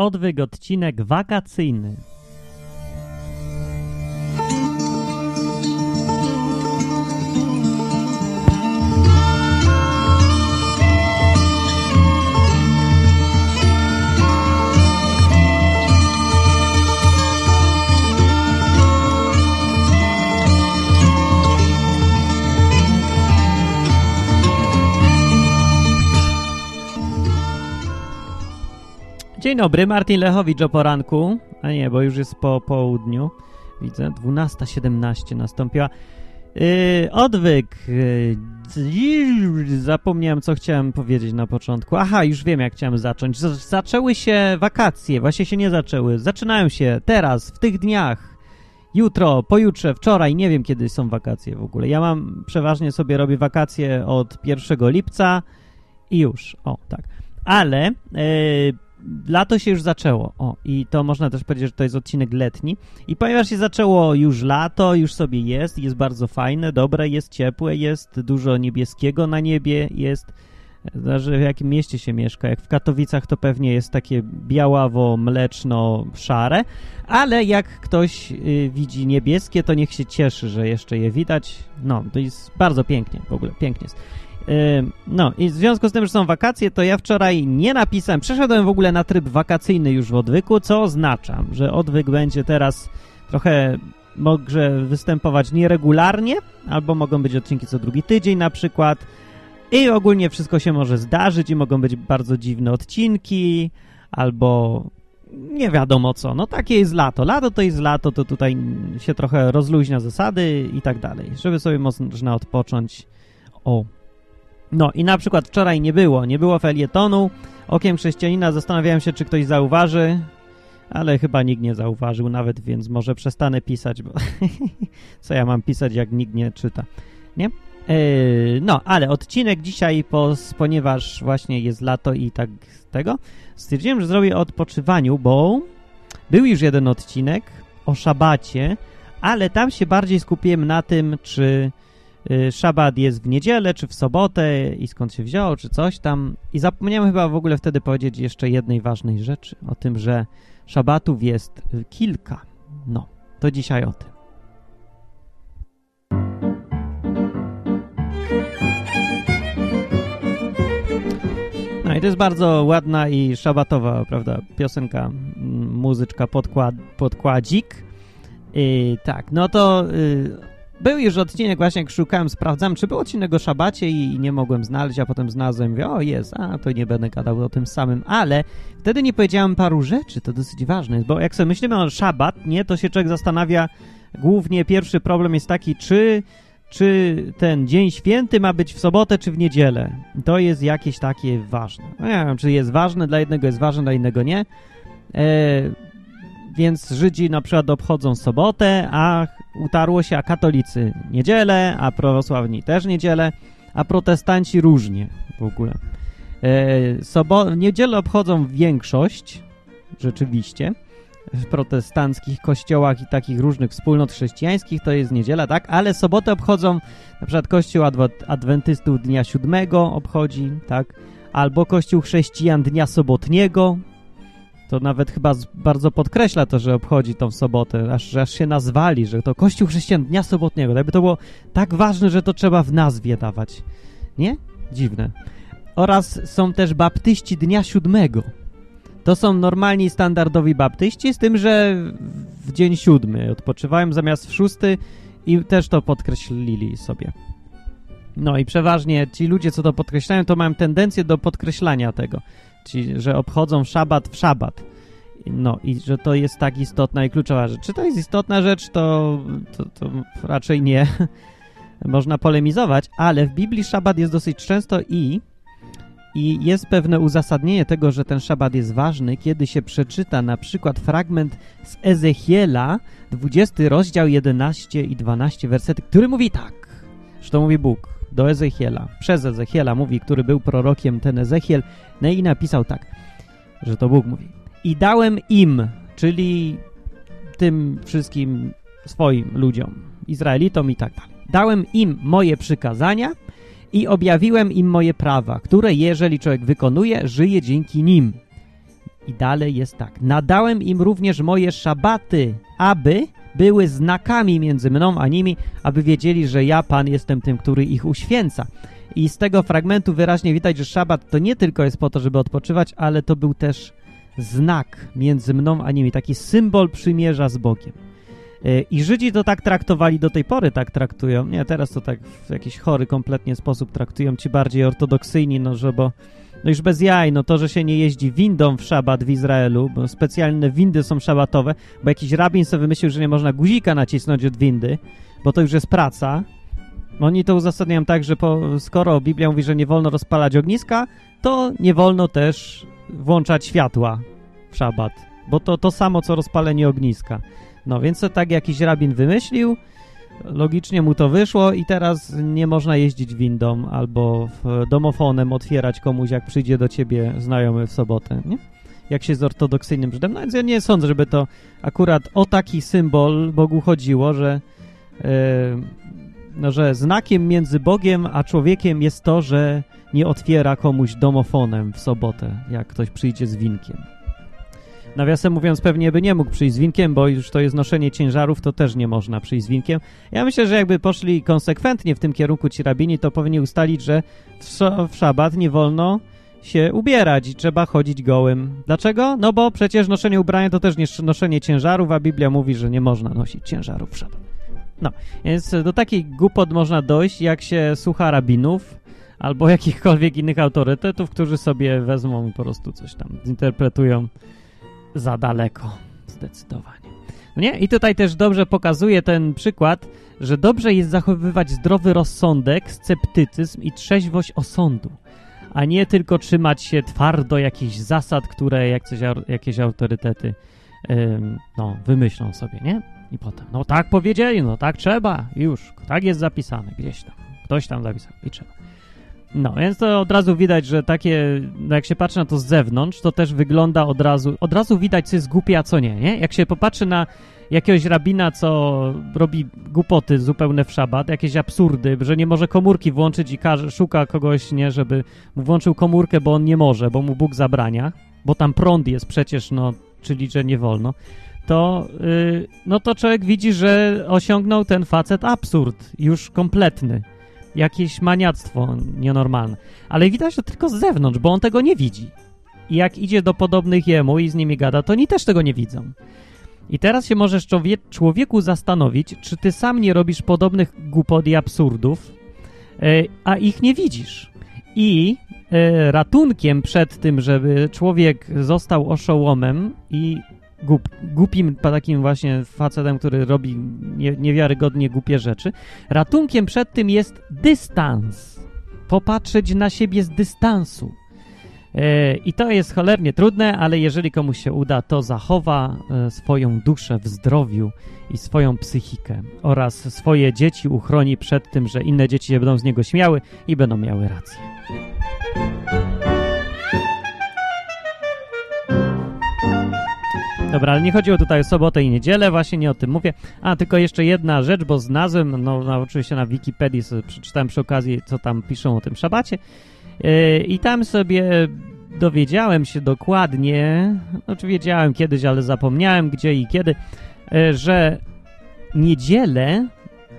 Odwyk odcinek wakacyjny. Dzień dobry, Martin Lechowicz o poranku. A nie, bo już jest po południu. Widzę, 12.17 nastąpiła. Yy, odwyk. Yy, zapomniałem, co chciałem powiedzieć na początku. Aha, już wiem, jak chciałem zacząć. Z zaczęły się wakacje. Właśnie się nie zaczęły. Zaczynają się teraz, w tych dniach. Jutro, pojutrze, wczoraj. Nie wiem, kiedy są wakacje w ogóle. Ja mam, przeważnie sobie robię wakacje od 1 lipca i już. O, tak. Ale... Yy, lato się już zaczęło. O, i to można też powiedzieć, że to jest odcinek letni. I ponieważ się zaczęło już lato, już sobie jest, jest bardzo fajne, dobre, jest ciepłe, jest dużo niebieskiego na niebie, jest Zależy w jakim mieście się mieszka. Jak w Katowicach to pewnie jest takie białawo-mleczno-szare, ale jak ktoś y, widzi niebieskie, to niech się cieszy, że jeszcze je widać. No, to jest bardzo pięknie, w ogóle pięknie jest. No i w związku z tym, że są wakacje, to ja wczoraj nie napisałem, przeszedłem w ogóle na tryb wakacyjny już w odwyku, co oznacza, że odwyk będzie teraz trochę może występować nieregularnie, albo mogą być odcinki co drugi tydzień na przykład i ogólnie wszystko się może zdarzyć i mogą być bardzo dziwne odcinki, albo nie wiadomo co. No takie jest lato. Lato to jest lato, to tutaj się trochę rozluźnia zasady i tak dalej, żeby sobie można odpocząć. O, no i na przykład wczoraj nie było, nie było felietonu. Okiem chrześcijanina zastanawiałem się, czy ktoś zauważy, ale chyba nikt nie zauważył nawet, więc może przestanę pisać, bo co ja mam pisać, jak nikt nie czyta, nie? Yy, no, ale odcinek dzisiaj, ponieważ właśnie jest lato i tak tego, stwierdziłem, że zrobię o odpoczywaniu, bo był już jeden odcinek o szabacie, ale tam się bardziej skupiłem na tym, czy szabat jest w niedzielę, czy w sobotę i skąd się wziął, czy coś tam. I zapomniałem chyba w ogóle wtedy powiedzieć jeszcze jednej ważnej rzeczy, o tym, że szabatów jest kilka. No, to dzisiaj o tym. No i to jest bardzo ładna i szabatowa, prawda, piosenka, muzyczka, podkład, podkładzik. I tak, no to y, był już odcinek właśnie, jak szukałem, sprawdzałem, czy był odcinek o szabacie i nie mogłem znaleźć, a potem znalazłem, mówię, o jest, a to nie będę gadał o tym samym, ale wtedy nie powiedziałem paru rzeczy, to dosyć ważne jest, bo jak sobie myślimy o szabat, nie, to się człowiek zastanawia, głównie pierwszy problem jest taki, czy czy ten dzień święty ma być w sobotę czy w niedzielę. To jest jakieś takie ważne. No nie wiem, czy jest ważne, dla jednego jest ważne, dla innego nie. E, więc Żydzi na przykład obchodzą sobotę, a utarło się, a katolicy niedzielę, a prawosławni też niedzielę, a protestanci różnie w ogóle. E, sobo niedzielę obchodzą większość, rzeczywiście, w protestanckich kościołach i takich różnych wspólnot chrześcijańskich to jest niedziela, tak? Ale sobotę obchodzą na przykład kościół adwentystów dnia siódmego obchodzi, tak? Albo kościół chrześcijan dnia sobotniego, to nawet chyba bardzo podkreśla to, że obchodzi tą sobotę, aż, aż się nazwali, że to Kościół Chrześcijan Dnia Sobotniego. Jakby to było tak ważne, że to trzeba w nazwie dawać. Nie? Dziwne. Oraz są też baptyści Dnia Siódmego. To są normalni, standardowi baptyści, z tym, że w dzień siódmy odpoczywają zamiast w szósty i też to podkreślili sobie. No i przeważnie ci ludzie, co to podkreślają, to mają tendencję do podkreślania tego ci, że obchodzą szabat w szabat. No i że to jest tak istotna i kluczowa rzecz. Czy to jest istotna rzecz, to, to, to raczej nie. Można polemizować, ale w Biblii szabat jest dosyć często i i jest pewne uzasadnienie tego, że ten szabat jest ważny, kiedy się przeczyta na przykład fragment z Ezechiela, 20 rozdział 11 i 12 wersety, który mówi tak, że to mówi Bóg do Ezechiela, przez Ezechiela mówi, który był prorokiem ten Ezechiel, no i napisał tak, że to Bóg mówi. I dałem im, czyli tym wszystkim swoim ludziom, Izraelitom i tak dalej. Dałem im moje przykazania i objawiłem im moje prawa, które jeżeli człowiek wykonuje, żyje dzięki nim. I dalej jest tak. Nadałem im również moje szabaty, aby były znakami między mną a nimi, aby wiedzieli, że ja, Pan, jestem tym, który ich uświęca. I z tego fragmentu wyraźnie widać, że szabat to nie tylko jest po to, żeby odpoczywać, ale to był też znak między mną a nimi, taki symbol przymierza z Bogiem. E, I Żydzi to tak traktowali do tej pory, tak traktują. Nie, teraz to tak w jakiś chory kompletnie sposób traktują ci bardziej ortodoksyjni, no że bo no już bez jaj, no to, że się nie jeździ windą w szabat w Izraelu, bo specjalne windy są szabatowe, bo jakiś rabin sobie wymyślił, że nie można guzika nacisnąć od windy, bo to już jest praca. Oni to uzasadniają tak, że po, skoro Biblia mówi, że nie wolno rozpalać ogniska, to nie wolno też włączać światła w szabat, bo to to samo, co rozpalenie ogniska. No więc to tak jakiś rabin wymyślił, logicznie mu to wyszło i teraz nie można jeździć windą albo domofonem otwierać komuś, jak przyjdzie do ciebie znajomy w sobotę, nie? Jak się z ortodoksyjnym Żydem. No więc ja nie sądzę, żeby to akurat o taki symbol Bogu chodziło, że, yy, no, że znakiem między Bogiem a człowiekiem jest to, że nie otwiera komuś domofonem w sobotę, jak ktoś przyjdzie z winkiem. Nawiasem mówiąc, pewnie by nie mógł przyjść z winkiem, bo już to jest noszenie ciężarów, to też nie można przyjść z winkiem. Ja myślę, że jakby poszli konsekwentnie w tym kierunku ci rabini, to powinni ustalić, że w, w szabat nie wolno się ubierać i trzeba chodzić gołym. Dlaczego? No bo przecież noszenie ubrania to też nie noszenie ciężarów, a Biblia mówi, że nie można nosić ciężarów w szabat. No, więc do takiej głupot można dojść, jak się słucha rabinów albo jakichkolwiek innych autorytetów, którzy sobie wezmą i po prostu coś tam zinterpretują za daleko. Zdecydowanie. No nie? I tutaj też dobrze pokazuje ten przykład, że dobrze jest zachowywać zdrowy rozsądek, sceptycyzm i trzeźwość osądu, a nie tylko trzymać się twardo jakichś zasad, które jak coś, jakieś autorytety ym, no, wymyślą sobie, nie? I potem, no tak powiedzieli, no tak trzeba, już, tak jest zapisane gdzieś tam, ktoś tam zapisał i trzeba. No, więc to od razu widać, że takie, no jak się patrzy na to z zewnątrz, to też wygląda od razu, od razu widać, co jest głupie, a co nie, nie? Jak się popatrzy na jakiegoś rabina, co robi głupoty zupełne w szabat, jakieś absurdy, że nie może komórki włączyć i każe, szuka kogoś, nie, żeby mu włączył komórkę, bo on nie może, bo mu Bóg zabrania, bo tam prąd jest przecież, no, czyli, że nie wolno, to, yy, no to człowiek widzi, że osiągnął ten facet absurd, już kompletny jakieś maniactwo nienormalne. Ale widać to tylko z zewnątrz, bo on tego nie widzi. I jak idzie do podobnych jemu i z nimi gada, to oni też tego nie widzą. I teraz się możesz człowieku zastanowić, czy ty sam nie robisz podobnych głupot i absurdów, e, a ich nie widzisz. I e, ratunkiem przed tym, żeby człowiek został oszołomem i głup, głupim takim właśnie facetem, który robi nie, niewiarygodnie głupie rzeczy. Ratunkiem przed tym jest dystans. Popatrzeć na siebie z dystansu. E, I to jest cholernie trudne, ale jeżeli komuś się uda, to zachowa e, swoją duszę w zdrowiu i swoją psychikę oraz swoje dzieci uchroni przed tym, że inne dzieci się będą z niego śmiały i będą miały rację. Dobra, ale nie chodziło tutaj o sobotę i niedzielę, właśnie nie o tym mówię. A, tylko jeszcze jedna rzecz, bo znalazłem, no, no oczywiście na Wikipedii przeczytałem przy okazji, co tam piszą o tym szabacie yy, i tam sobie dowiedziałem się dokładnie, znaczy wiedziałem kiedyś, ale zapomniałem gdzie i kiedy, yy, że niedzielę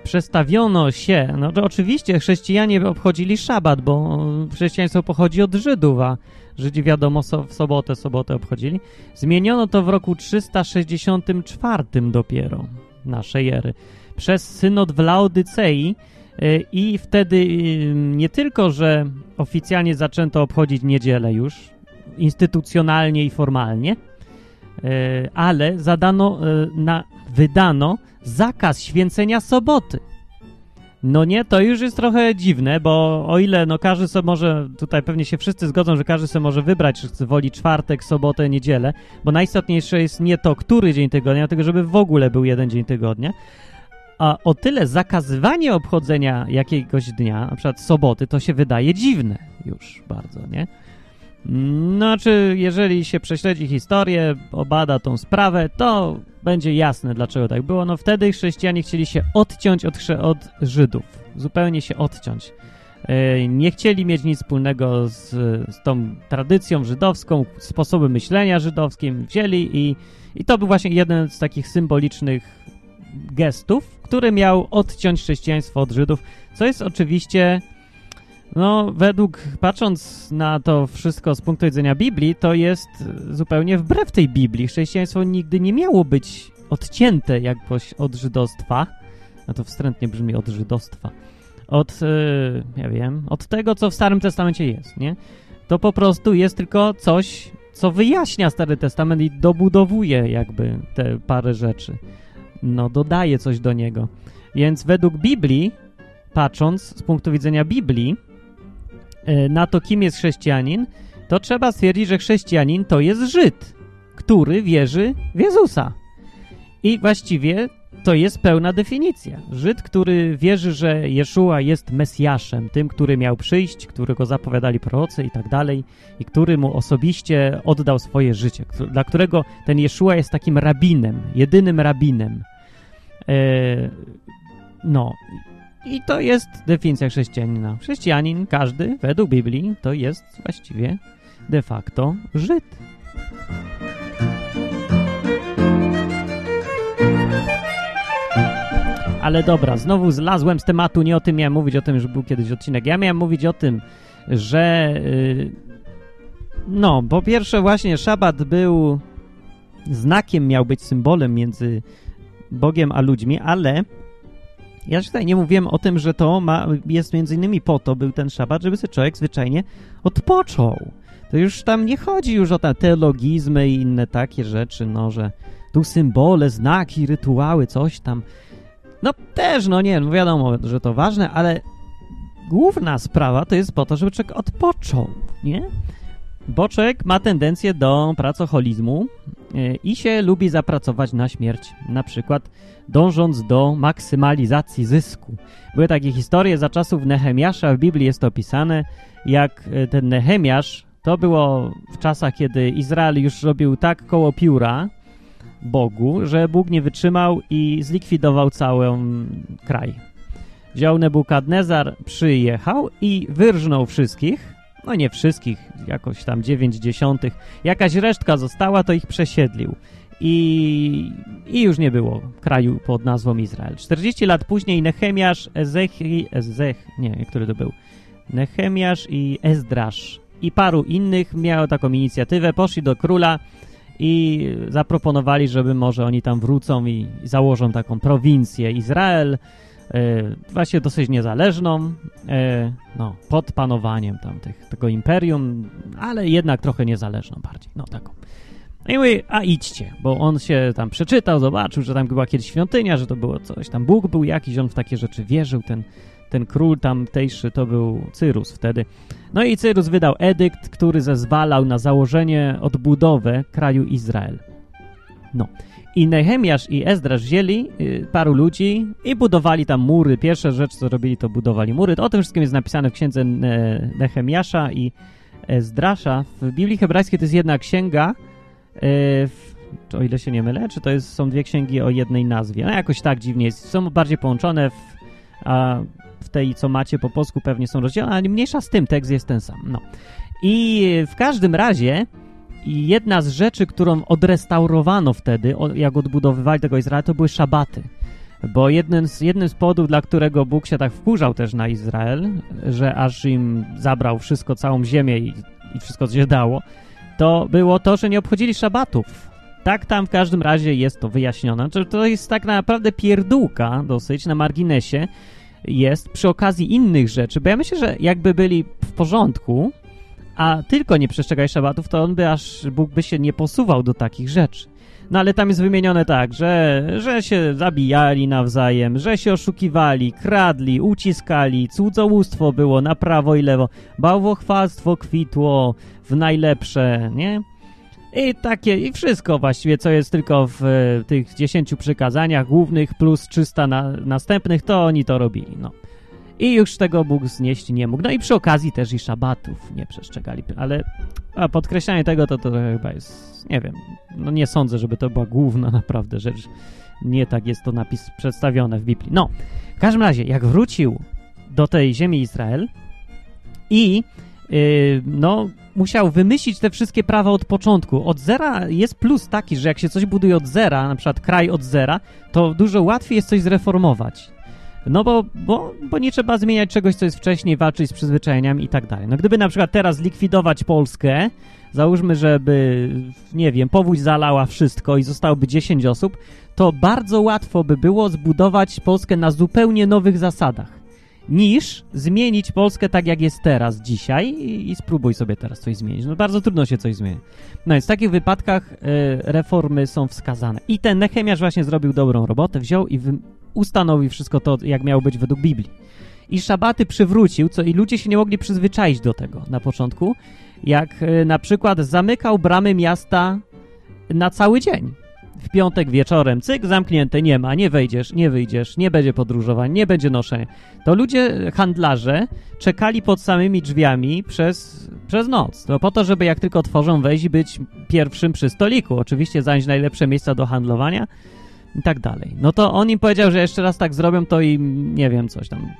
przestawiono się, no to oczywiście chrześcijanie obchodzili szabat, bo chrześcijaństwo pochodzi od Żydów, a Żydzi wiadomo so, w sobotę, sobotę obchodzili. Zmieniono to w roku 364 dopiero naszej ery przez synod w Laodycei y, i wtedy y, nie tylko, że oficjalnie zaczęto obchodzić niedzielę już, instytucjonalnie i formalnie, y, ale zadano, na, wydano zakaz święcenia soboty. No nie, to już jest trochę dziwne, bo o ile no każdy sobie może, tutaj pewnie się wszyscy zgodzą, że każdy sobie może wybrać, czy woli czwartek, sobotę, niedzielę, bo najistotniejsze jest nie to, który dzień tygodnia, tylko żeby w ogóle był jeden dzień tygodnia. A o tyle zakazywanie obchodzenia jakiegoś dnia, na przykład soboty, to się wydaje dziwne już bardzo, nie? Znaczy, jeżeli się prześledzi historię, obada tą sprawę, to będzie jasne, dlaczego tak było. No wtedy chrześcijanie chcieli się odciąć od, od Żydów, zupełnie się odciąć. e, nie chcieli mieć nic wspólnego z, z tą tradycją żydowską, sposobem myślenia żydowskim, wzięli i, i to był właśnie jeden z takich symbolicznych gestów, który miał odciąć chrześcijaństwo od Żydów, co jest oczywiście no, według, patrząc na to wszystko z punktu widzenia Biblii, to jest zupełnie wbrew tej Biblii. Chrześcijaństwo nigdy nie miało być odcięte jakoś od żydostwa. No to wstrętnie brzmi od żydostwa. Od, yy, ja wiem, od tego, co w Starym Testamencie jest, nie? To po prostu jest tylko coś, co wyjaśnia Stary Testament i dobudowuje jakby te parę rzeczy. No, dodaje coś do niego. Więc według Biblii, patrząc z punktu widzenia Biblii, na to, kim jest chrześcijanin, to trzeba stwierdzić, że chrześcijanin to jest Żyd, który wierzy w Jezusa. I właściwie to jest pełna definicja. Żyd, który wierzy, że Jeszua jest Mesjaszem, tym, który miał przyjść, którego zapowiadali prorocy i tak dalej, i który mu osobiście oddał swoje życie, dla którego ten Jeszua jest takim rabinem, jedynym rabinem. E, no, i to jest definicja chrześcijanina. Chrześcijanin, każdy, według Biblii, to jest właściwie de facto Żyd. Ale dobra, znowu zlazłem z tematu, nie o tym miałem mówić, o tym, że był kiedyś odcinek. Ja miałem mówić o tym, że yy, no, po pierwsze właśnie szabat był znakiem, miał być symbolem między Bogiem a ludźmi, ale ja tutaj nie mówiłem o tym, że to ma, jest między innymi po to, był ten szabat, żeby sobie człowiek zwyczajnie odpoczął. To już tam nie chodzi już o te teologizmy i inne takie rzeczy, no, że tu symbole, znaki, rytuały, coś tam. No też, no nie, no wiadomo, że to ważne, ale główna sprawa to jest po to, żeby człowiek odpoczął, nie? Boczek ma tendencję do pracoholizmu e, i się lubi zapracować na śmierć, na przykład dążąc do maksymalizacji zysku. Były takie historie za czasów Nehemiasza, w Biblii jest to opisane, jak e, ten Nehemiasz, to było w czasach, kiedy Izrael już robił tak koło pióra Bogu, że Bóg nie wytrzymał i zlikwidował cały kraj. Wziął Nebukadnezar, przyjechał i wyrżnął wszystkich, no nie wszystkich, jakoś tam 9 dziesiątych, jakaś resztka została, to ich przesiedlił. I, I już nie było kraju pod nazwą Izrael. 40 lat później Nehemiasz, Ezechi, Ezech, nie, który to był? Nehemiasz i Ezdrasz i paru innych miało taką inicjatywę, poszli do króla i zaproponowali, żeby może oni tam wrócą i założą taką prowincję Izrael, E, właśnie dosyć niezależną, e, no, pod panowaniem tam tych, tego imperium, ale jednak trochę niezależną bardziej, no taką. No i mówi, a idźcie, bo on się tam przeczytał, zobaczył, że tam była kiedyś świątynia, że to było coś, tam Bóg był jakiś, on w takie rzeczy wierzył, ten, ten król tamtejszy to był Cyrus wtedy. No i Cyrus wydał edykt, który zezwalał na założenie, odbudowę kraju Izrael. No. I Nehemiasz i Ezdrasz wzięli y, paru ludzi i budowali tam mury. Pierwsza rzecz, co robili, to budowali mury. O tym wszystkim jest napisane w księdze Nehemiasza i Ezdrasza. W Biblii hebrajskiej to jest jedna księga, w, o ile się nie mylę, czy to jest, są dwie księgi o jednej nazwie. No jakoś tak dziwnie jest. Są bardziej połączone, w, a w tej, co macie po polsku, pewnie są rozdzielone, ale mniejsza z tym, tekst jest ten sam. No. I w każdym razie jedna z rzeczy, którą odrestaurowano wtedy, jak odbudowywali tego Izraela, to były szabaty. Bo jednym z, jednym z powodów, dla którego Bóg się tak wkurzał też na Izrael, że aż im zabrał wszystko, całą ziemię i, i wszystko, co się dało, to było to, że nie obchodzili szabatów. Tak tam w każdym razie jest to wyjaśnione. To jest tak naprawdę pierdółka dosyć na marginesie jest przy okazji innych rzeczy, bo ja myślę, że jakby byli w porządku, a tylko nie przestrzegaj szabatów, to on by aż Bóg by się nie posuwał do takich rzeczy. No ale tam jest wymienione tak, że, że się zabijali nawzajem, że się oszukiwali, kradli, uciskali, cudzołóstwo było na prawo i lewo, bałwochwalstwo kwitło w najlepsze, nie? I takie, i wszystko właściwie, co jest tylko w tych dziesięciu przykazaniach głównych plus 300 na, następnych, to oni to robili, no. I już tego Bóg znieść nie mógł. No i przy okazji też i szabatów nie przestrzegali. Ale a podkreślanie tego to, to chyba jest, nie wiem, no nie sądzę, żeby to była główna naprawdę rzecz. Nie tak jest to napis przedstawione w Biblii. No, w każdym razie, jak wrócił do tej ziemi Izrael, I yy, no, musiał wymyślić te wszystkie prawa od początku. Od zera jest plus taki, że jak się coś buduje od zera, na przykład kraj od zera, to dużo łatwiej jest coś zreformować. No bo, bo, bo nie trzeba zmieniać czegoś, co jest wcześniej, walczyć z przyzwyczajeniami i tak dalej. No gdyby na przykład teraz likwidować Polskę, załóżmy, żeby, nie wiem, powódź zalała wszystko i zostałoby 10 osób, to bardzo łatwo by było zbudować Polskę na zupełnie nowych zasadach, niż zmienić Polskę tak, jak jest teraz, dzisiaj i, i spróbuj sobie teraz coś zmienić. No bardzo trudno się coś zmienić. No więc w takich wypadkach y, reformy są wskazane. I ten Nechemiasz właśnie zrobił dobrą robotę, wziął i wy, ustanowił wszystko to, jak miało być według Biblii. I szabaty przywrócił, co i ludzie się nie mogli przyzwyczaić do tego na początku, jak y, na przykład zamykał bramy miasta na cały dzień w piątek wieczorem, cyk, zamknięte, nie ma, nie wejdziesz, nie wyjdziesz, nie będzie podróżowań, nie będzie noszenia. To ludzie, handlarze, czekali pod samymi drzwiami przez, przez noc. To po to, żeby jak tylko otworzą wejść być pierwszym przy stoliku. Oczywiście zająć najlepsze miejsca do handlowania i tak dalej. No to on im powiedział, że jeszcze raz tak zrobią, to im, nie wiem, coś tam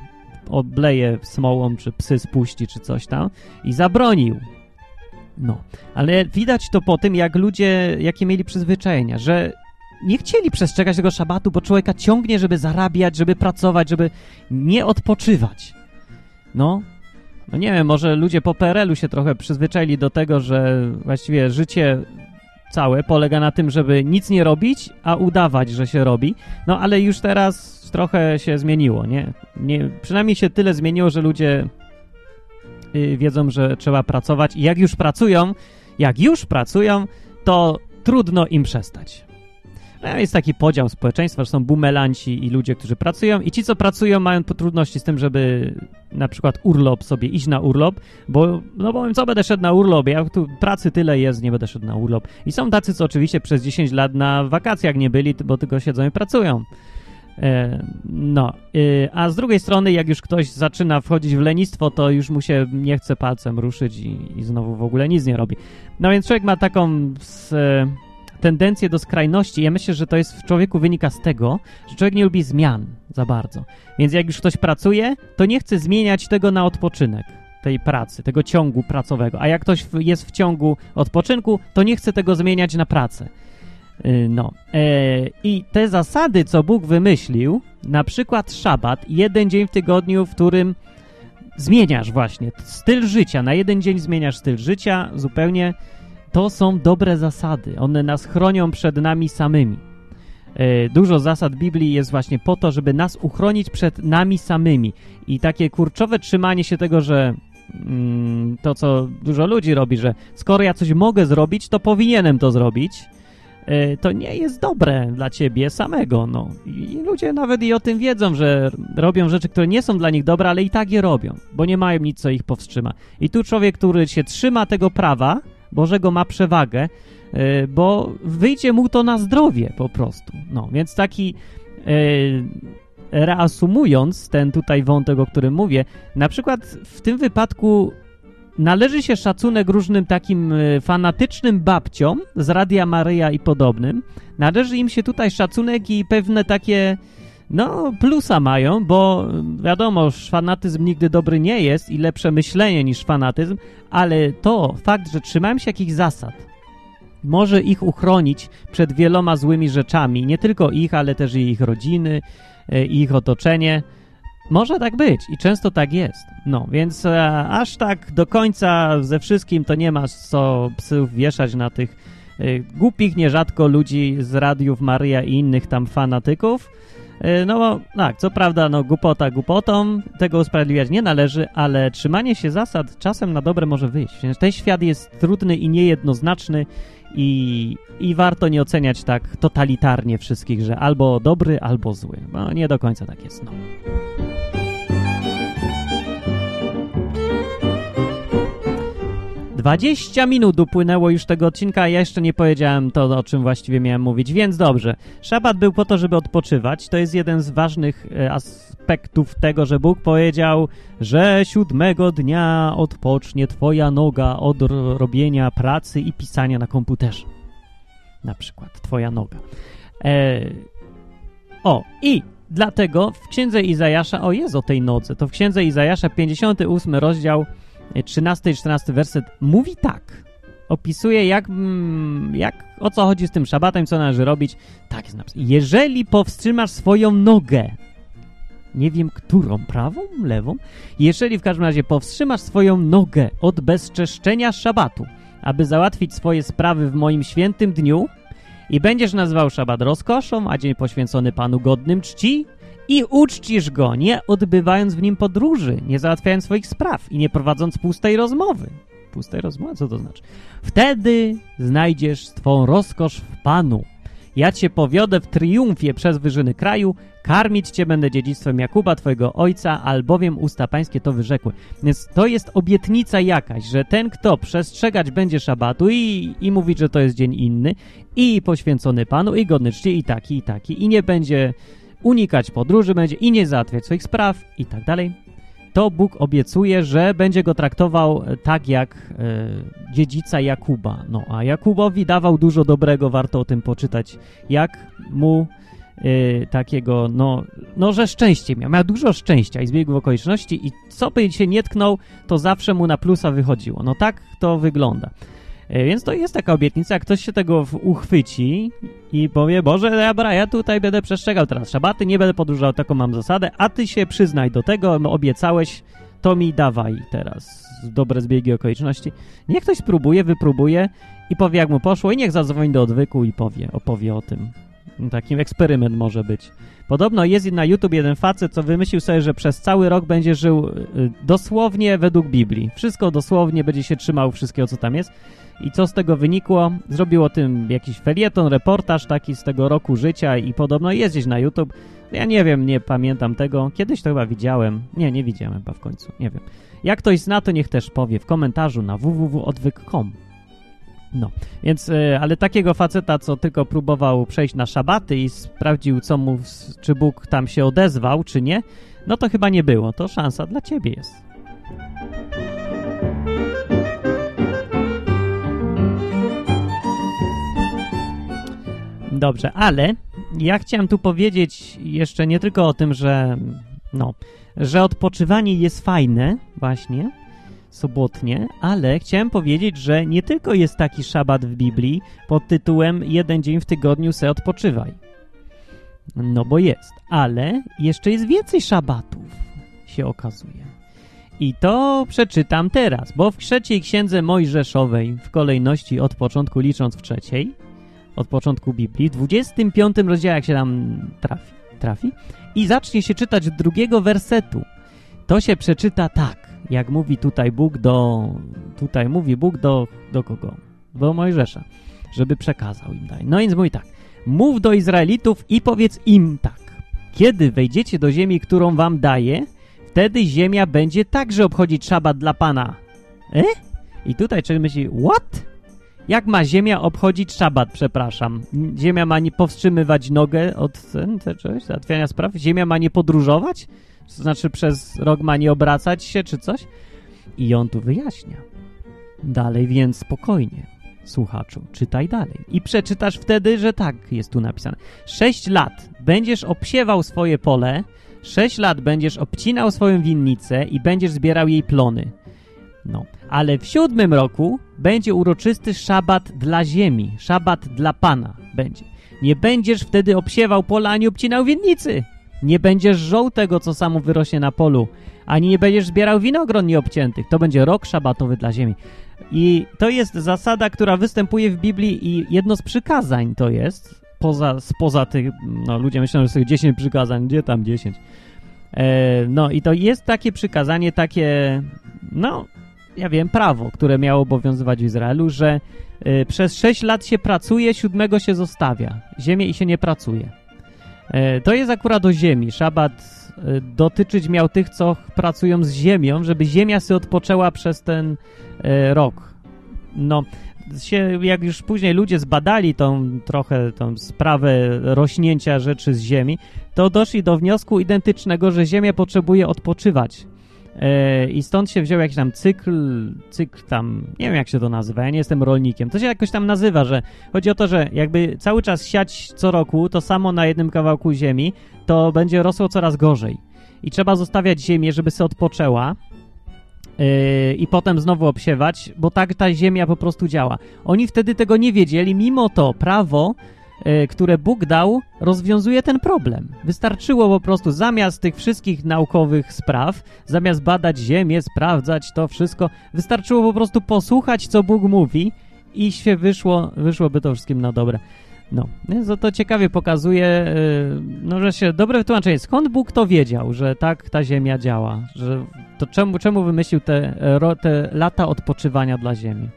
obleje smołą, czy psy spuści, czy coś tam i zabronił. No, ale widać to po tym, jak ludzie, jakie mieli przyzwyczajenia, że nie chcieli przestrzegać tego szabatu, bo człowieka ciągnie, żeby zarabiać, żeby pracować, żeby nie odpoczywać. No, no nie wiem, może ludzie po PRL-u się trochę przyzwyczaili do tego, że właściwie życie całe polega na tym, żeby nic nie robić, a udawać, że się robi. No ale już teraz trochę się zmieniło, nie? nie przynajmniej się tyle zmieniło, że ludzie Y, wiedzą, że trzeba pracować i jak już pracują, jak już pracują, to trudno im przestać. No, jest taki podział społeczeństwa, że są bumelanci i ludzie, którzy pracują i ci, co pracują, mają trudności z tym, żeby na przykład urlop sobie iść na urlop, bo no bo co będę szedł na urlop, ja tu pracy tyle jest, nie będę szedł na urlop. I są tacy, co oczywiście przez 10 lat na wakacjach nie byli, bo tylko siedzą i pracują. E, no, e, a z drugiej strony, jak już ktoś zaczyna wchodzić w lenistwo, to już mu się nie chce palcem ruszyć i, i znowu w ogóle nic nie robi. No więc człowiek ma taką z, tendencję do skrajności. Ja myślę, że to jest w człowieku wynika z tego, że człowiek nie lubi zmian za bardzo. Więc jak już ktoś pracuje, to nie chce zmieniać tego na odpoczynek tej pracy, tego ciągu pracowego. A jak ktoś jest w ciągu odpoczynku, to nie chce tego zmieniać na pracę. Y, no. E, I te zasady, co Bóg wymyślił, na przykład szabat, jeden dzień w tygodniu, w którym zmieniasz właśnie styl życia, na jeden dzień zmieniasz styl życia zupełnie, to są dobre zasady. One nas chronią przed nami samymi. E, dużo zasad Biblii jest właśnie po to, żeby nas uchronić przed nami samymi. I takie kurczowe trzymanie się tego, że mm, to, co dużo ludzi robi, że skoro ja coś mogę zrobić, to powinienem to zrobić – E, to nie jest dobre dla ciebie samego, no. I ludzie nawet i o tym wiedzą, że robią rzeczy, które nie są dla nich dobre, ale i tak je robią, bo nie mają nic, co ich powstrzyma. I tu człowiek, który się trzyma tego prawa Bożego ma przewagę, e, bo wyjdzie mu to na zdrowie po prostu. No, więc taki e, reasumując ten tutaj wątek, o którym mówię, na przykład w tym wypadku należy się szacunek różnym takim e, fanatycznym babciom z Radia Maryja i podobnym. Należy im się tutaj szacunek i pewne takie, no, plusa mają, bo wiadomo, fanatyzm nigdy dobry nie jest i lepsze myślenie niż fanatyzm, ale to fakt, że trzymają się jakichś zasad, może ich uchronić przed wieloma złymi rzeczami, nie tylko ich, ale też i ich rodziny, e, i ich otoczenie. Może tak być i często tak jest. No, więc e, aż tak do końca ze wszystkim to nie masz co psyów wieszać na tych e, głupich nierzadko ludzi z radiów Maria i innych tam fanatyków. E, no bo tak, co prawda, no głupota głupotą, tego usprawiedliwiać nie należy, ale trzymanie się zasad czasem na dobre może wyjść. Ten świat jest trudny i niejednoznaczny i, i warto nie oceniać tak totalitarnie wszystkich, że albo dobry, albo zły. No nie do końca tak jest, no. 20 minut upłynęło już tego odcinka, a ja jeszcze nie powiedziałem to, o czym właściwie miałem mówić, więc dobrze. Szabat był po to, żeby odpoczywać. To jest jeden z ważnych e, aspektów tego, że Bóg powiedział, że siódmego dnia odpocznie twoja noga od robienia pracy i pisania na komputerze. Na przykład, twoja noga. E... O, i dlatego w księdze Izajasza, o jest o tej nodze, to w księdze Izajasza 58 rozdział 13 i 14 werset mówi tak. Opisuje, jak, mm, jak, o co chodzi z tym szabatem, co należy robić. Tak jest napisane. Jeżeli powstrzymasz swoją nogę, nie wiem którą, prawą, lewą, jeżeli w każdym razie powstrzymasz swoją nogę od bezczeszczenia szabatu, aby załatwić swoje sprawy w moim świętym dniu i będziesz nazywał szabat rozkoszą, a dzień poświęcony Panu godnym czci i uczcisz go, nie odbywając w nim podróży, nie załatwiając swoich spraw i nie prowadząc pustej rozmowy. Pustej rozmowy? Co to znaczy? Wtedy znajdziesz twą rozkosz w Panu. Ja cię powiodę w triumfie przez wyżyny kraju, karmić cię będę dziedzictwem Jakuba, twojego ojca, albowiem usta pańskie to wyrzekły. Więc to jest obietnica jakaś, że ten, kto przestrzegać będzie szabatu i, i mówić, że to jest dzień inny i poświęcony Panu i godny czci i taki, i taki i nie będzie unikać podróży będzie i nie załatwiać swoich spraw i tak dalej, to Bóg obiecuje, że będzie go traktował tak jak e, dziedzica Jakuba. No, a Jakubowi dawał dużo dobrego, warto o tym poczytać, jak mu e, takiego, no, no, że szczęście miał. Miał dużo szczęścia i zbiegł okoliczności i co by się nie tknął, to zawsze mu na plusa wychodziło. No tak to wygląda. E, więc to jest taka obietnica, ktoś się tego uchwyci i powie, Boże, dobra, ja tutaj będę przestrzegał teraz szabaty, nie będę podróżował, taką mam zasadę, a ty się przyznaj do tego, no obiecałeś, to mi dawaj teraz dobre zbiegi okoliczności. Niech ktoś spróbuje, wypróbuje i powie, jak mu poszło i niech zadzwoni do odwyku i powie, opowie o tym. Takim eksperyment może być. Podobno jest na YouTube jeden facet, co wymyślił sobie, że przez cały rok będzie żył y, dosłownie według Biblii. Wszystko dosłownie, będzie się trzymał wszystkiego, co tam jest. I co z tego wynikło? Zrobił o tym jakiś felieton, reportaż taki z tego roku życia i podobno jest gdzieś na YouTube. Ja nie wiem, nie pamiętam tego. Kiedyś to chyba widziałem. Nie, nie widziałem chyba w końcu. Nie wiem. Jak ktoś zna, to niech też powie w komentarzu na www.odwyk.com. No, więc, e, ale takiego faceta, co tylko próbował przejść na szabaty i sprawdził, co mu, czy Bóg tam się odezwał, czy nie, no to chyba nie było. To szansa dla ciebie jest. Dobrze, ale ja chciałem tu powiedzieć jeszcze nie tylko o tym, że no, że odpoczywanie jest fajne właśnie, sobotnie, ale chciałem powiedzieć, że nie tylko jest taki szabat w Biblii pod tytułem jeden dzień w tygodniu se odpoczywaj. No bo jest, ale jeszcze jest więcej szabatów, się okazuje. I to przeczytam teraz, bo w trzeciej księdze Mojżeszowej, w kolejności od początku licząc w trzeciej, od początku Biblii, w 25 rozdziale, jak się tam trafi, trafi i zacznie się czytać drugiego wersetu, to się przeczyta tak, jak mówi tutaj Bóg do, tutaj mówi Bóg do, do kogo? Do Mojżesza, żeby przekazał im daj. No więc mówi tak, mów do Izraelitów i powiedz im tak, kiedy wejdziecie do ziemi, którą wam daję, wtedy ziemia będzie także obchodzić szabat dla Pana. E? I tutaj człowiek myśli, what? Jak ma ziemia obchodzić szabat, przepraszam? Ziemia ma nie powstrzymywać nogę od czegoś, załatwiania spraw? Ziemia ma nie podróżować? To znaczy przez rok ma nie obracać się, czy coś? I on tu wyjaśnia. Dalej więc spokojnie, słuchaczu, czytaj dalej. I przeczytasz wtedy, że tak jest tu napisane. Sześć lat będziesz obsiewał swoje pole, sześć lat będziesz obcinał swoją winnicę i będziesz zbierał jej plony. No, ale w siódmym roku będzie uroczysty szabat dla ziemi, szabat dla Pana będzie. Nie będziesz wtedy obsiewał pola ani obcinał winnicy. Nie będziesz żoł tego, co samo wyrośnie na polu, ani nie będziesz zbierał winogron nieobciętych. To będzie rok szabatowy dla ziemi. I to jest zasada, która występuje w Biblii i jedno z przykazań to jest, poza, spoza tych, no ludzie myślą, że jest 10 przykazań, gdzie tam 10? E, no i to jest takie przykazanie, takie, no, ja wiem, prawo, które miało obowiązywać w Izraelu, że y, przez 6 lat się pracuje, siódmego się zostawia ziemię i się nie pracuje. E, to jest akurat do ziemi. Szabat e, dotyczyć miał tych, co pracują z ziemią, żeby ziemia sobie odpoczęła przez ten e, rok. No, się, jak już później ludzie zbadali tą trochę tą sprawę rośnięcia rzeczy z ziemi, to doszli do wniosku identycznego, że ziemia potrzebuje odpoczywać I stąd się wziął jakiś tam cykl, cykl tam, nie wiem jak się to nazywa, ja nie jestem rolnikiem. To się jakoś tam nazywa, że chodzi o to, że jakby cały czas siać co roku to samo na jednym kawałku ziemi, to będzie rosło coraz gorzej. I trzeba zostawiać ziemię, żeby się odpoczęła, yy, i potem znowu obsiewać, bo tak ta ziemia po prostu działa. Oni wtedy tego nie wiedzieli, mimo to prawo, które Bóg dał, rozwiązuje ten problem. Wystarczyło po prostu zamiast tych wszystkich naukowych spraw, zamiast badać ziemię, sprawdzać to wszystko, wystarczyło po prostu posłuchać, co Bóg mówi i się wyszło, wyszłoby to wszystkim na dobre. No, więc to ciekawie pokazuje, yy, no, że się dobre wytłumaczenie. Skąd Bóg to wiedział, że tak ta ziemia działa? Że to czemu, czemu wymyślił te, te lata odpoczywania dla ziemi?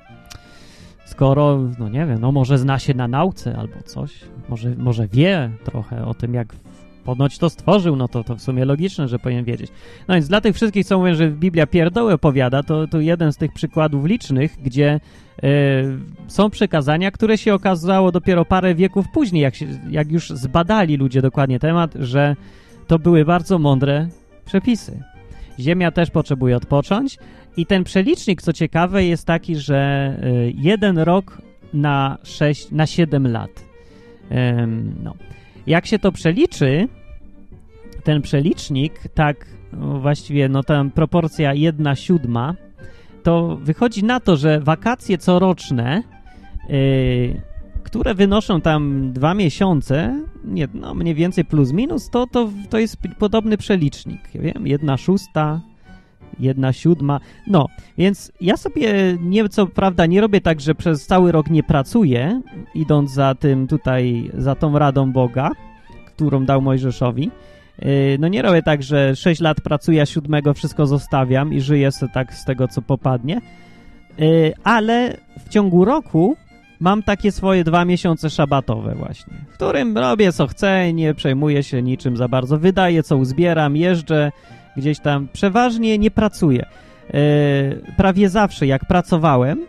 Skoro, no nie wiem, no może zna się na nauce albo coś, może, może wie trochę o tym, jak ponoć to stworzył, no to, to w sumie logiczne, że powinien wiedzieć. No więc dla tych wszystkich, co mówią, że Biblia pierdoły opowiada, to, to jeden z tych przykładów licznych, gdzie y, są przekazania, które się okazało dopiero parę wieków później, jak, się, jak już zbadali ludzie dokładnie temat, że to były bardzo mądre przepisy. Ziemia też potrzebuje odpocząć i ten przelicznik, co ciekawe, jest taki, że y, jeden rok na, 6, na 7 lat. No. Jak się to przeliczy, ten przelicznik, tak właściwie, no tam proporcja 1 siódma, to wychodzi na to, że wakacje coroczne, yy, które wynoszą tam dwa miesiące, nie, no mniej więcej plus minus, to, to, to jest podobny przelicznik. Ja wiem, jedna szósta, jedna siódma. No, więc ja sobie nie, co prawda nie robię tak, że przez cały rok nie pracuję, idąc za tym tutaj, za tą radą Boga, którą dał Mojżeszowi. Yy, no nie robię tak, że 6 lat pracuję, a siódmego wszystko zostawiam i żyję sobie tak z tego, co popadnie. Yy, ale w ciągu roku mam takie swoje dwa miesiące szabatowe właśnie, w którym robię co chcę, nie przejmuję się niczym za bardzo, wydaję co uzbieram, jeżdżę gdzieś tam, przeważnie nie pracuję. Yy, prawie zawsze jak pracowałem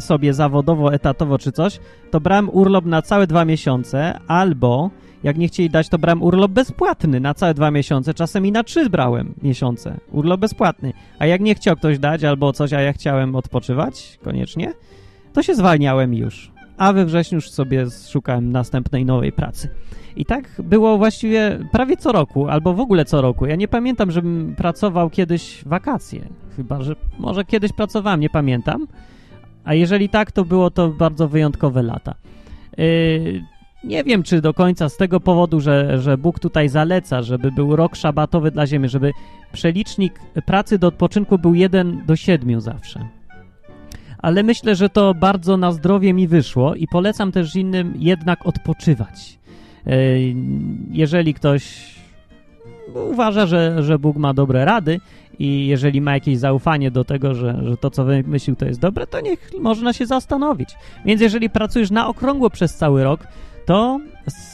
sobie zawodowo, etatowo czy coś, to brałem urlop na całe dwa miesiące albo jak nie chcieli dać, to brałem urlop bezpłatny na całe dwa miesiące, czasem i na trzy brałem miesiące. Urlop bezpłatny. A jak nie chciał ktoś dać albo coś, a ja chciałem odpoczywać koniecznie, to się zwalniałem już. A we wrześniu już sobie szukałem następnej nowej pracy. I tak było właściwie prawie co roku, albo w ogóle co roku. Ja nie pamiętam, żebym pracował kiedyś wakacje. Chyba, że może kiedyś pracowałem, nie pamiętam. A jeżeli tak, to było to bardzo wyjątkowe lata. Yy, nie wiem, czy do końca z tego powodu, że, że Bóg tutaj zaleca, żeby był rok szabatowy dla ziemi, żeby przelicznik pracy do odpoczynku był 1 do 7 zawsze. Ale myślę, że to bardzo na zdrowie mi wyszło i polecam też innym jednak odpoczywać. Jeżeli ktoś uważa, że, że Bóg ma dobre rady i jeżeli ma jakieś zaufanie do tego, że, że to, co wymyślił, to jest dobre, to niech można się zastanowić. Więc jeżeli pracujesz na okrągło przez cały rok, to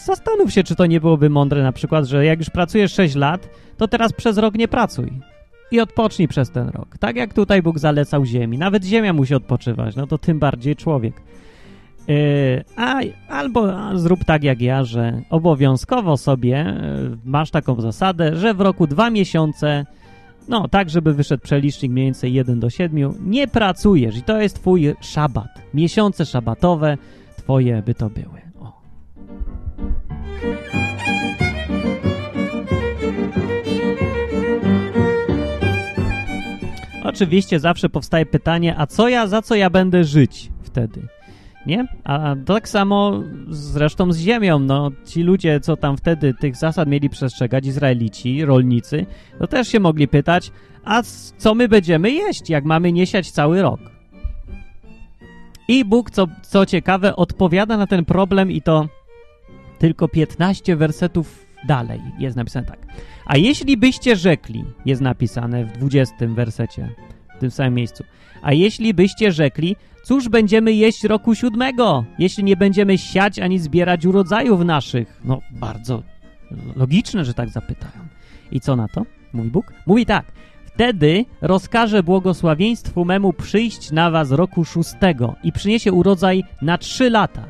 zastanów się, czy to nie byłoby mądre na przykład, że jak już pracujesz 6 lat, to teraz przez rok nie pracuj i odpocznij przez ten rok. Tak jak tutaj Bóg zalecał ziemi. Nawet ziemia musi odpoczywać, no to tym bardziej człowiek. Yy, a, albo a, zrób tak jak ja, że obowiązkowo sobie yy, masz taką zasadę, że w roku dwa miesiące, no tak, żeby wyszedł przelicznik mniej więcej 1 do 7, nie pracujesz i to jest twój szabat. Miesiące szabatowe twoje by to były. Oczywiście zawsze powstaje pytanie, a co ja, za co ja będę żyć wtedy? Nie? A tak samo zresztą z ziemią, no ci ludzie, co tam wtedy tych zasad mieli przestrzegać, Izraelici, rolnicy, to też się mogli pytać, a co my będziemy jeść, jak mamy nie siać cały rok? I Bóg, co, co ciekawe, odpowiada na ten problem i to tylko 15 wersetów dalej jest napisane tak. A jeśli byście rzekli, jest napisane w 20 wersecie, w tym samym miejscu. A jeśli byście rzekli, cóż będziemy jeść roku siódmego, jeśli nie będziemy siać ani zbierać urodzajów naszych? No, bardzo logiczne, że tak zapytają. I co na to? Mówi Bóg? Mówi tak. Wtedy rozkaże błogosławieństwu memu przyjść na was roku szóstego i przyniesie urodzaj na trzy lata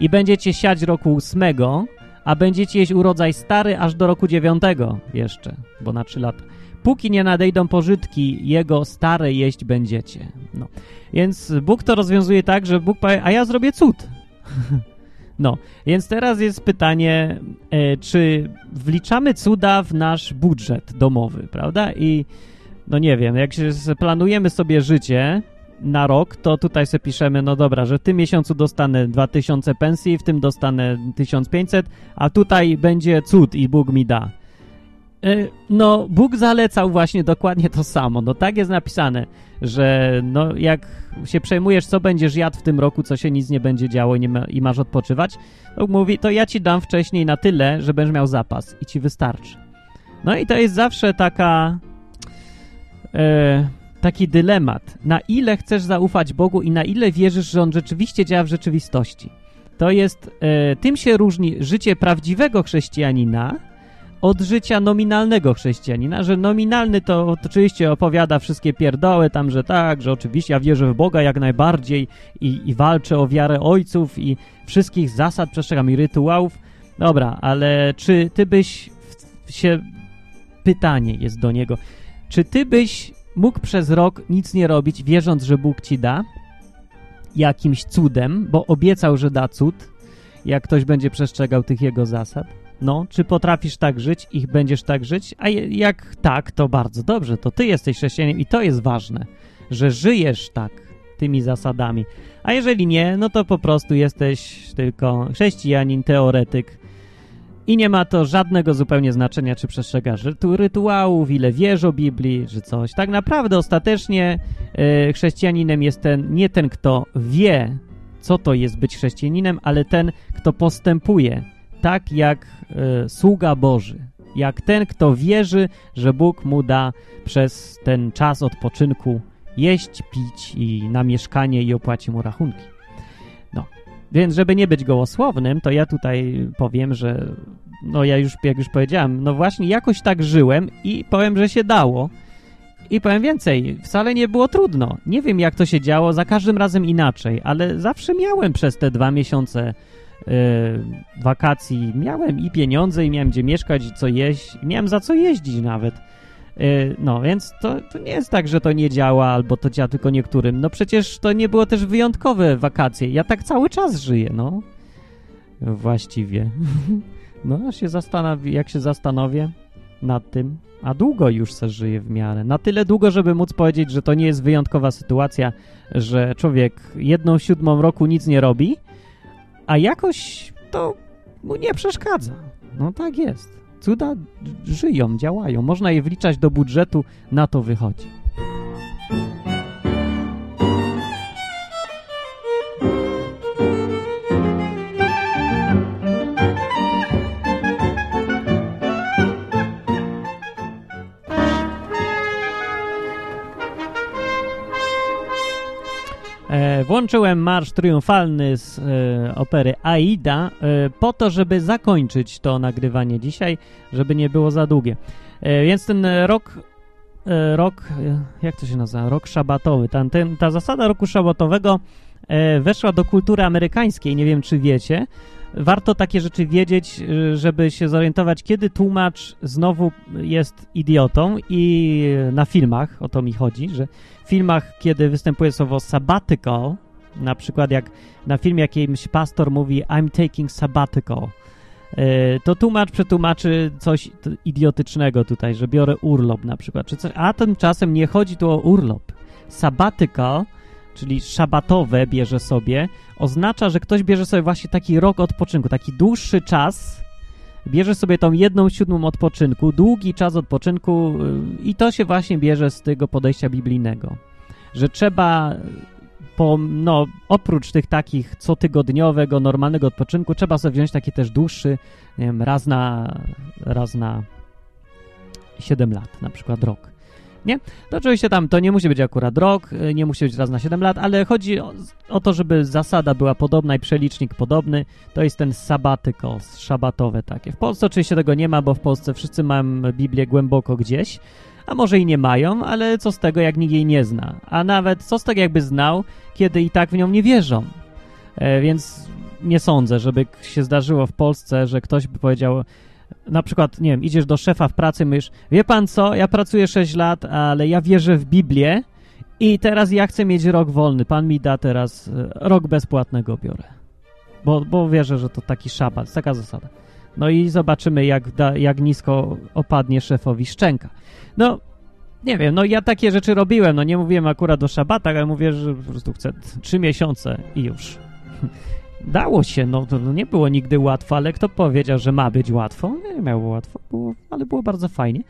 i będziecie siać roku ósmego, a będziecie jeść urodzaj stary aż do roku dziewiątego jeszcze, bo na trzy lata. Póki nie nadejdą pożytki, jego stare jeść będziecie. No. Więc Bóg to rozwiązuje tak, że Bóg powie, a ja zrobię cud. no, więc teraz jest pytanie, e, czy wliczamy cuda w nasz budżet domowy, prawda? I no nie wiem, jak się planujemy sobie życie na rok, to tutaj sobie piszemy, no dobra, że w tym miesiącu dostanę 2000 pensji, w tym dostanę 1500, a tutaj będzie cud i Bóg mi da. E, no, Bóg zalecał właśnie dokładnie to samo. No tak jest napisane, że no jak się przejmujesz, co będziesz jadł w tym roku, co się nic nie będzie działo i, nie ma, i masz odpoczywać, to mówi, to ja ci dam wcześniej na tyle, że będziesz miał zapas i ci wystarczy. No i to jest zawsze taka e, taki dylemat. Na ile chcesz zaufać Bogu i na ile wierzysz, że On rzeczywiście działa w rzeczywistości. To jest, e, tym się różni życie prawdziwego chrześcijanina od życia nominalnego chrześcijanina, że nominalny to oczywiście opowiada wszystkie pierdoły tam, że tak, że oczywiście ja wierzę w Boga jak najbardziej i, i walczę o wiarę ojców i wszystkich zasad przestrzegam i rytuałów. Dobra, ale czy ty byś się... Pytanie jest do niego. Czy ty byś mógł przez rok nic nie robić, wierząc, że Bóg ci da jakimś cudem, bo obiecał, że da cud, jak ktoś będzie przestrzegał tych jego zasad? No, czy potrafisz tak żyć i będziesz tak żyć? A jak tak, to bardzo dobrze, to ty jesteś chrześcijaninem i to jest ważne, że żyjesz tak, tymi zasadami. A jeżeli nie, no to po prostu jesteś tylko chrześcijanin, teoretyk i nie ma to żadnego zupełnie znaczenia, czy przestrzegasz rytuałów, ile wiesz o Biblii, czy coś. Tak naprawdę ostatecznie yy, chrześcijaninem jest ten, nie ten, kto wie, co to jest być chrześcijaninem, ale ten, kto postępuje tak jak y, sługa Boży, jak ten, kto wierzy, że Bóg mu da przez ten czas odpoczynku jeść, pić i na mieszkanie i opłaci mu rachunki. No, więc żeby nie być gołosłownym, to ja tutaj powiem, że no ja już, jak już powiedziałem, no właśnie jakoś tak żyłem i powiem, że się dało. I powiem więcej, wcale nie było trudno. Nie wiem, jak to się działo, za każdym razem inaczej, ale zawsze miałem przez te dwa miesiące Y, wakacji miałem i pieniądze, i miałem gdzie mieszkać, co jeść, miałem za co jeździć nawet. Y, no, więc to, to nie jest tak, że to nie działa, albo to działa tylko niektórym. No przecież to nie było też wyjątkowe wakacje. Ja tak cały czas żyję, no. Właściwie. No, się zastanowi, jak się zastanowię nad tym, a długo już se żyję w miarę. Na tyle długo, żeby móc powiedzieć, że to nie jest wyjątkowa sytuacja, że człowiek jedną siódmą roku nic nie robi, a jakoś to mu nie przeszkadza. No tak jest. Cuda żyją, działają. Można je wliczać do budżetu, na to wychodzi. Włączyłem marsz triumfalny z e, opery Aida e, po to, żeby zakończyć to nagrywanie dzisiaj, żeby nie było za długie. E, więc ten rok, e, rok, e, jak to się nazywa? Rok szabatowy. Ta, ten, ta zasada roku szabatowego e, weszła do kultury amerykańskiej, nie wiem czy wiecie. Warto takie rzeczy wiedzieć, żeby się zorientować, kiedy tłumacz znowu jest idiotą i na filmach, o to mi chodzi, że w filmach, kiedy występuje słowo sabbatical, na przykład jak na filmie jakimś pastor mówi I'm taking sabbatical, e, to tłumacz przetłumaczy coś idiotycznego tutaj, że biorę urlop na przykład, czy coś, a tymczasem nie chodzi tu o urlop. Sabbatical, czyli szabatowe bierze sobie, oznacza, że ktoś bierze sobie właśnie taki rok odpoczynku, taki dłuższy czas, bierze sobie tą jedną siódmą odpoczynku, długi czas odpoczynku y, i to się właśnie bierze z tego podejścia biblijnego, że trzeba po, no, oprócz tych takich cotygodniowego, normalnego odpoczynku, trzeba sobie wziąć taki też dłuższy, nie wiem, raz na, raz na 7 lat, na przykład rok. Nie? To oczywiście tam to nie musi być akurat rok, y, nie musi być raz na 7 lat, ale chodzi o, o to, żeby zasada była podobna i przelicznik podobny. To jest ten sabbatical, szabatowe takie. W Polsce oczywiście tego nie ma, bo w Polsce wszyscy mają Biblię głęboko gdzieś, a może i nie mają, ale co z tego, jak nikt jej nie zna? A nawet co z tego, jakby znał, kiedy i tak w nią nie wierzą? E, więc nie sądzę, żeby się zdarzyło w Polsce, że ktoś by powiedział, na przykład, nie wiem, idziesz do szefa w pracy, myślisz, wie pan co, ja pracuję 6 lat, ale ja wierzę w Biblię i teraz ja chcę mieć rok wolny, pan mi da teraz e, rok bezpłatnego biorę. Bo, bo wierzę, że to taki szabat, taka zasada. No i zobaczymy, jak, da, jak nisko opadnie szefowi szczęka. No, nie wiem, no ja takie rzeczy robiłem, no nie mówiłem akurat o szabatach, ale mówię, że po prostu chcę trzy miesiące i już. Dało się, no to nie było nigdy łatwo, ale kto powiedział, że ma być łatwo? Nie miało łatwo, było, ale było bardzo fajnie.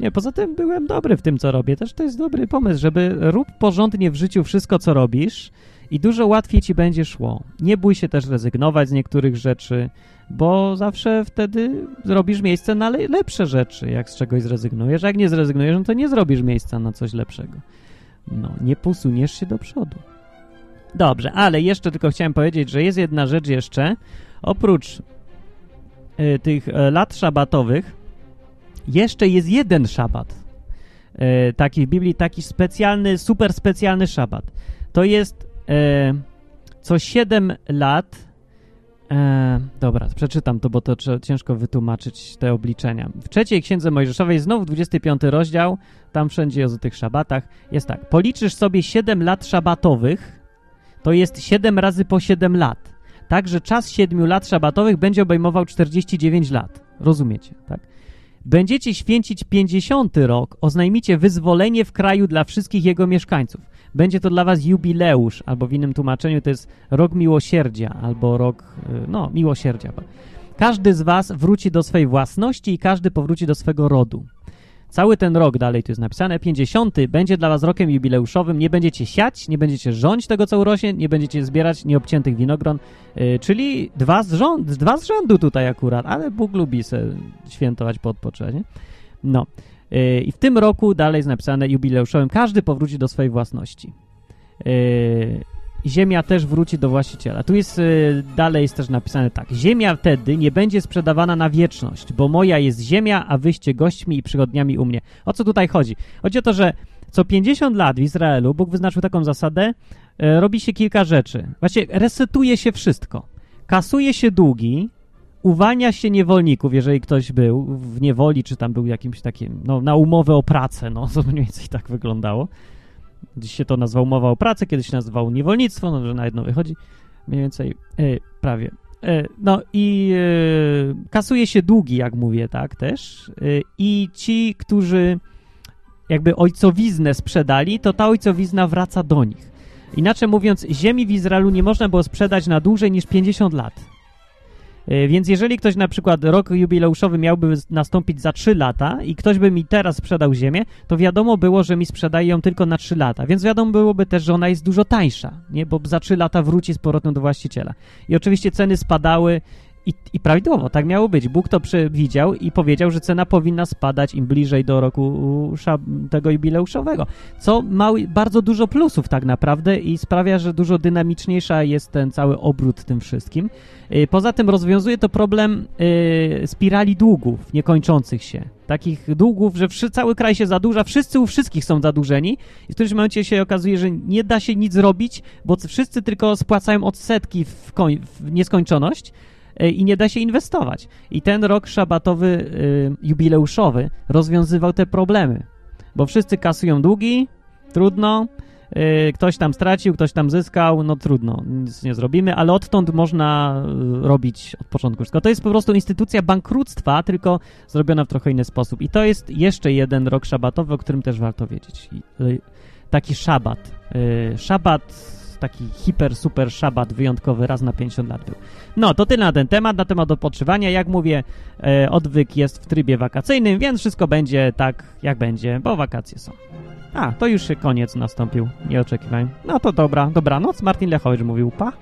Nie, poza tym byłem dobry w tym, co robię. Też to jest dobry pomysł, żeby rób porządnie w życiu wszystko, co robisz i dużo łatwiej ci będzie szło. Nie bój się też rezygnować z niektórych rzeczy, bo zawsze wtedy zrobisz miejsce na le lepsze rzeczy, jak z czegoś zrezygnujesz. A jak nie zrezygnujesz, no to nie zrobisz miejsca na coś lepszego. No, nie posuniesz się do przodu. Dobrze, ale jeszcze tylko chciałem powiedzieć, że jest jedna rzecz jeszcze. Oprócz y, tych y, lat szabatowych, jeszcze jest jeden szabat. Y, taki w Biblii, taki specjalny, super specjalny szabat. To jest co 7 lat. dobra, przeczytam to, bo to ciężko wytłumaczyć te obliczenia. W trzeciej księdze Mojżeszowej, znowu 25 rozdział, tam wszędzie jest o tych szabatach, jest tak. Policzysz sobie 7 lat szabatowych, to jest 7 razy po 7 lat. Także czas 7 lat szabatowych będzie obejmował 49 lat. Rozumiecie, tak? Będziecie święcić 50 rok, oznajmicie wyzwolenie w kraju dla wszystkich jego mieszkańców. Będzie to dla was jubileusz, albo w innym tłumaczeniu to jest rok miłosierdzia, albo rok, y, no, miłosierdzia. Każdy z was wróci do swej własności i każdy powróci do swego rodu. Cały ten rok, dalej tu jest napisane, 50 będzie dla was rokiem jubileuszowym. Nie będziecie siać, nie będziecie rządzić tego, co urośnie, nie będziecie zbierać nieobciętych winogron, yy, czyli dwa z, rząd, dwa z rzędu tutaj akurat, ale Bóg lubi se świętować po. No. Yy, I w tym roku, dalej jest napisane jubileuszowym, każdy powróci do swojej własności. Yy, ziemia też wróci do właściciela. Tu jest y, dalej jest też napisane tak. Ziemia wtedy nie będzie sprzedawana na wieczność, bo moja jest ziemia, a wyście gośćmi i przygodniami u mnie. O co tutaj chodzi? Chodzi o to, że co 50 lat w Izraelu Bóg wyznaczył taką zasadę, y, robi się kilka rzeczy. Właśnie resetuje się wszystko. Kasuje się długi, uwalnia się niewolników, jeżeli ktoś był w niewoli, czy tam był jakimś takim, no, na umowę o pracę, no, to mniej więcej tak wyglądało. Dziś się to nazywa umowa o pracę, kiedyś nazywało niewolnictwo, no, że na jedno wychodzi mniej więcej e, prawie. E, no i e, kasuje się długi, jak mówię, tak, też. I ci, którzy jakby ojcowiznę sprzedali, to ta ojcowizna wraca do nich. Inaczej mówiąc, ziemi w Izraelu nie można było sprzedać na dłużej niż 50 lat. E, więc jeżeli ktoś na przykład rok jubileuszowy miałby nastąpić za 3 lata i ktoś by mi teraz sprzedał ziemię, to wiadomo było, że mi sprzedaje ją tylko na 3 lata. Więc wiadomo byłoby też, że ona jest dużo tańsza, nie? bo za 3 lata wróci z powrotem do właściciela. I oczywiście ceny spadały i, I, prawidłowo, tak miało być. Bóg to przewidział i powiedział, że cena powinna spadać im bliżej do roku tego jubileuszowego, co ma bardzo dużo plusów tak naprawdę i sprawia, że dużo dynamiczniejsza jest ten cały obrót tym wszystkim. Y, poza tym rozwiązuje to problem y, spirali długów niekończących się. Takich długów, że wszy, cały kraj się zadłuża, wszyscy u wszystkich są zadłużeni i w którymś momencie się okazuje, że nie da się nic zrobić, bo wszyscy tylko spłacają odsetki w, w nieskończoność, i nie da się inwestować. I ten rok szabatowy, y, jubileuszowy rozwiązywał te problemy, bo wszyscy kasują długi, trudno, y, ktoś tam stracił, ktoś tam zyskał, no trudno, nic nie zrobimy, ale odtąd można robić od początku wszystko. To jest po prostu instytucja bankructwa, tylko zrobiona w trochę inny sposób. I to jest jeszcze jeden rok szabatowy, o którym też warto wiedzieć. Taki szabat. Szabat taki hiper, super szabat wyjątkowy raz na 50 lat był. No, to tyle na ten temat, na temat odpoczywania. Jak mówię, e, odwyk jest w trybie wakacyjnym, więc wszystko będzie tak, jak będzie, bo wakacje są. A, to już koniec nastąpił, nie oczekiwałem. No to dobra, dobranoc, Martin Lechowicz mówił, pa.